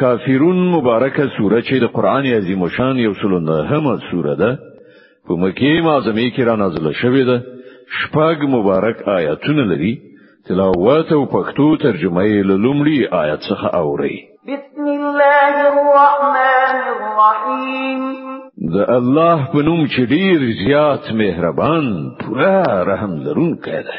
کافرون مبارکه سوره چې د قران عظیم شان یو سلو نه هم سوره ده په مکه معظمه کې را نازله شوې ده شپږ مبارک آیاتونه لري تلاوت او پښتو ترجمه یې له لومړي آیت څخه اوري بسم الله الرحمن الرحیم د الله په نوم چې ډیر زیات مهربان پوره رحم لرونکی دی